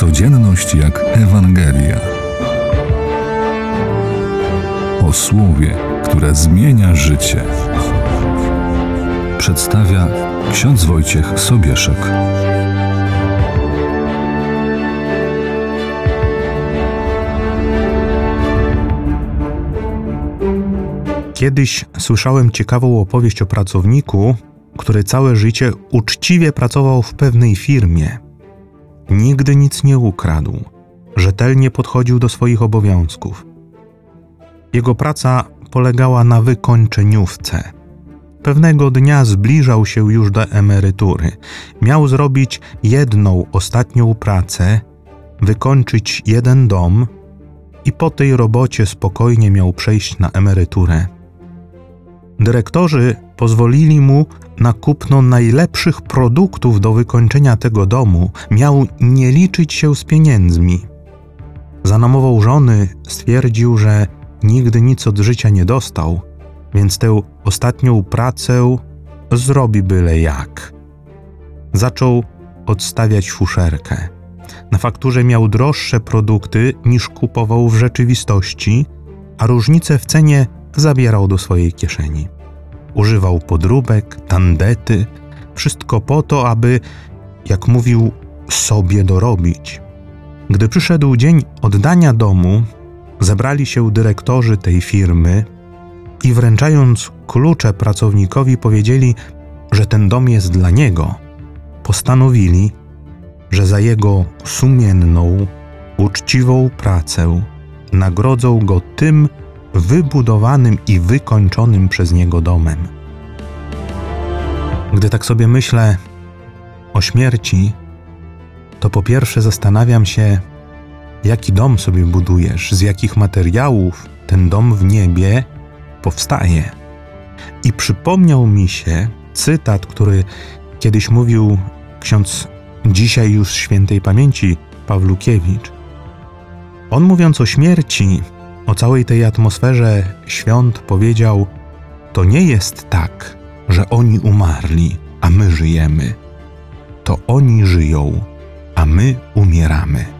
Codzienność jak Ewangelia. O słowie, które zmienia życie. Przedstawia ksiądz Wojciech Sobieszek. Kiedyś słyszałem ciekawą opowieść o pracowniku, który całe życie uczciwie pracował w pewnej firmie. Nigdy nic nie ukradł, rzetelnie podchodził do swoich obowiązków. Jego praca polegała na wykończeniówce. Pewnego dnia zbliżał się już do emerytury. Miał zrobić jedną ostatnią pracę, wykończyć jeden dom i po tej robocie spokojnie miał przejść na emeryturę. Dyrektorzy pozwolili mu na kupno najlepszych produktów do wykończenia tego domu, miał nie liczyć się z pieniędzmi. Za namową żony stwierdził, że nigdy nic od życia nie dostał, więc tę ostatnią pracę zrobi byle jak. Zaczął odstawiać fuszerkę. Na fakturze miał droższe produkty niż kupował w rzeczywistości, a różnicę w cenie zabierał do swojej kieszeni. Używał podróbek, tandety, wszystko po to, aby, jak mówił, sobie dorobić. Gdy przyszedł dzień oddania domu, zebrali się dyrektorzy tej firmy i wręczając klucze pracownikowi powiedzieli, że ten dom jest dla niego. Postanowili, że za jego sumienną, uczciwą pracę nagrodzą go tym wybudowanym i wykończonym przez niego domem. Gdy tak sobie myślę o śmierci, to po pierwsze zastanawiam się, jaki dom sobie budujesz, z jakich materiałów ten dom w niebie powstaje. I przypomniał mi się cytat, który kiedyś mówił ksiądz dzisiaj już świętej pamięci Pawlukiewicz. On mówiąc o śmierci, o całej tej atmosferze świąt powiedział: To nie jest tak, że oni umarli, a my żyjemy. To oni żyją, a my umieramy.